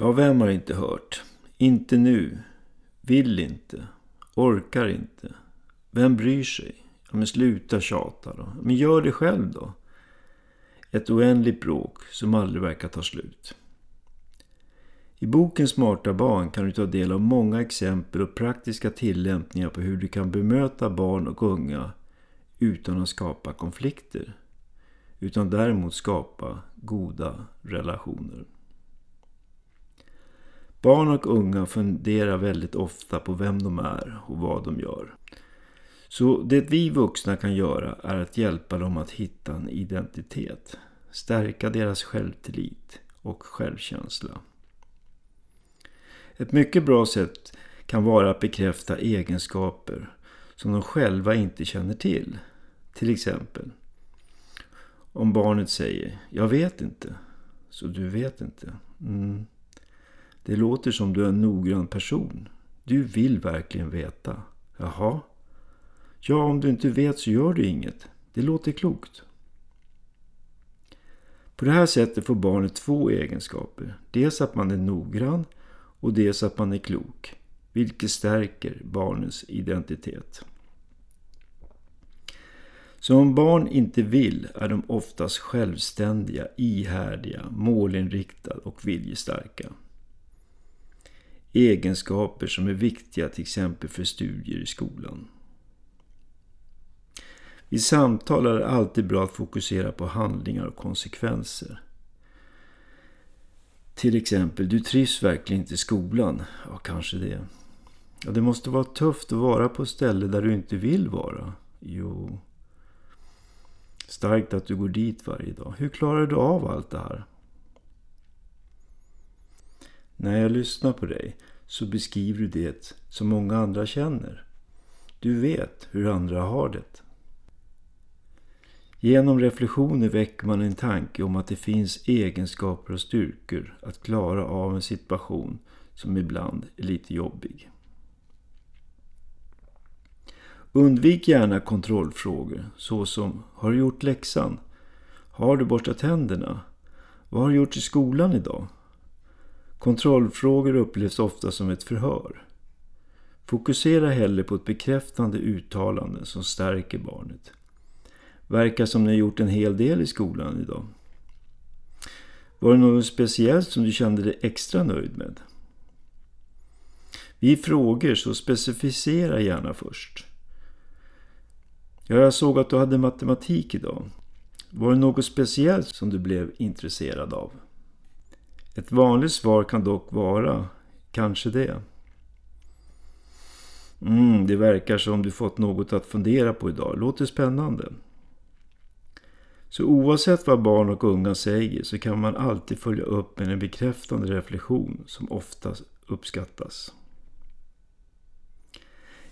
Ja, vem har inte hört? Inte nu. Vill inte. Orkar inte. Vem bryr sig? Ja, men sluta tjata då. Men gör det själv då. Ett oändligt bråk som aldrig verkar ta slut. I boken Smarta barn kan du ta del av många exempel och praktiska tillämpningar på hur du kan bemöta barn och unga utan att skapa konflikter. Utan däremot skapa goda relationer. Barn och unga funderar väldigt ofta på vem de är och vad de gör. Så det vi vuxna kan göra är att hjälpa dem att hitta en identitet. Stärka deras självtillit och självkänsla. Ett mycket bra sätt kan vara att bekräfta egenskaper som de själva inte känner till. Till exempel om barnet säger Jag vet inte. Så du vet inte. Mm. Det låter som du är en noggrann person. Du vill verkligen veta. Jaha? Ja, om du inte vet så gör du inget. Det låter klokt. På det här sättet får barnet två egenskaper. Dels att man är noggrann och dels att man är klok. Vilket stärker barnens identitet. Så om barn inte vill är de oftast självständiga, ihärdiga, målinriktade och viljestarka. Egenskaper som är viktiga till exempel för studier i skolan. I samtal är det alltid bra att fokusera på handlingar och konsekvenser. Till exempel, du trivs verkligen inte i skolan. Ja, kanske det. Ja, det måste vara tufft att vara på ett ställe där du inte vill vara. Jo. Starkt att du går dit varje dag. Hur klarar du av allt det här? När jag lyssnar på dig så beskriver du det som många andra känner. Du vet hur andra har det. Genom reflektioner väcker man en tanke om att det finns egenskaper och styrkor att klara av en situation som ibland är lite jobbig. Undvik gärna kontrollfrågor såsom Har du gjort läxan? Har du borstat tänderna? Vad har du gjort i skolan idag? Kontrollfrågor upplevs ofta som ett förhör. Fokusera hellre på ett bekräftande uttalande som stärker barnet. Verkar som ni har gjort en hel del i skolan idag. Var det något speciellt som du kände dig extra nöjd med? Vid frågor så specificera gärna först. Ja, jag såg att du hade matematik idag. Var det något speciellt som du blev intresserad av? Ett vanligt svar kan dock vara kanske det. Mm, det verkar som du fått något att fundera på idag. Låter spännande. Så oavsett vad barn och unga säger så kan man alltid följa upp med en bekräftande reflektion som ofta uppskattas.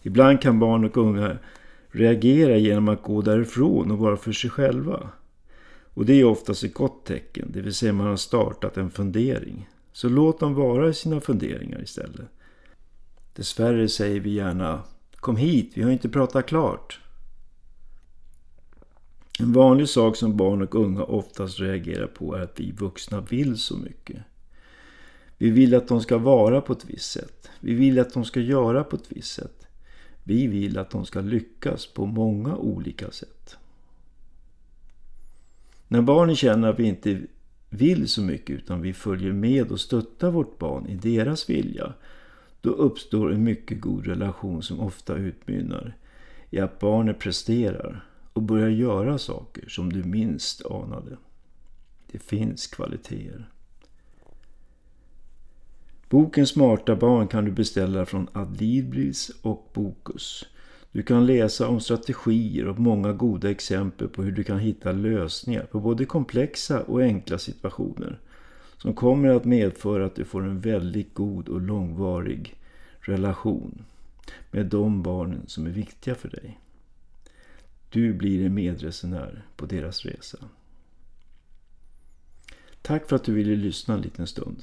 Ibland kan barn och unga reagera genom att gå därifrån och vara för sig själva. Och det är oftast ett gott tecken, det vill säga man har startat en fundering. Så låt dem vara i sina funderingar istället. Dessvärre säger vi gärna Kom hit, vi har inte pratat klart. En vanlig sak som barn och unga oftast reagerar på är att vi vuxna vill så mycket. Vi vill att de ska vara på ett visst sätt. Vi vill att de ska göra på ett visst sätt. Vi vill att de ska lyckas på många olika sätt. När barnen känner att vi inte vill så mycket utan vi följer med och stöttar vårt barn i deras vilja då uppstår en mycket god relation som ofta utmynnar i att barnet presterar och börjar göra saker som du minst anade. Det finns kvaliteter. Boken Smarta barn kan du beställa från Adlibris och Bokus. Du kan läsa om strategier och många goda exempel på hur du kan hitta lösningar på både komplexa och enkla situationer som kommer att medföra att du får en väldigt god och långvarig relation med de barnen som är viktiga för dig. Du blir en medresenär på deras resa. Tack för att du ville lyssna en liten stund.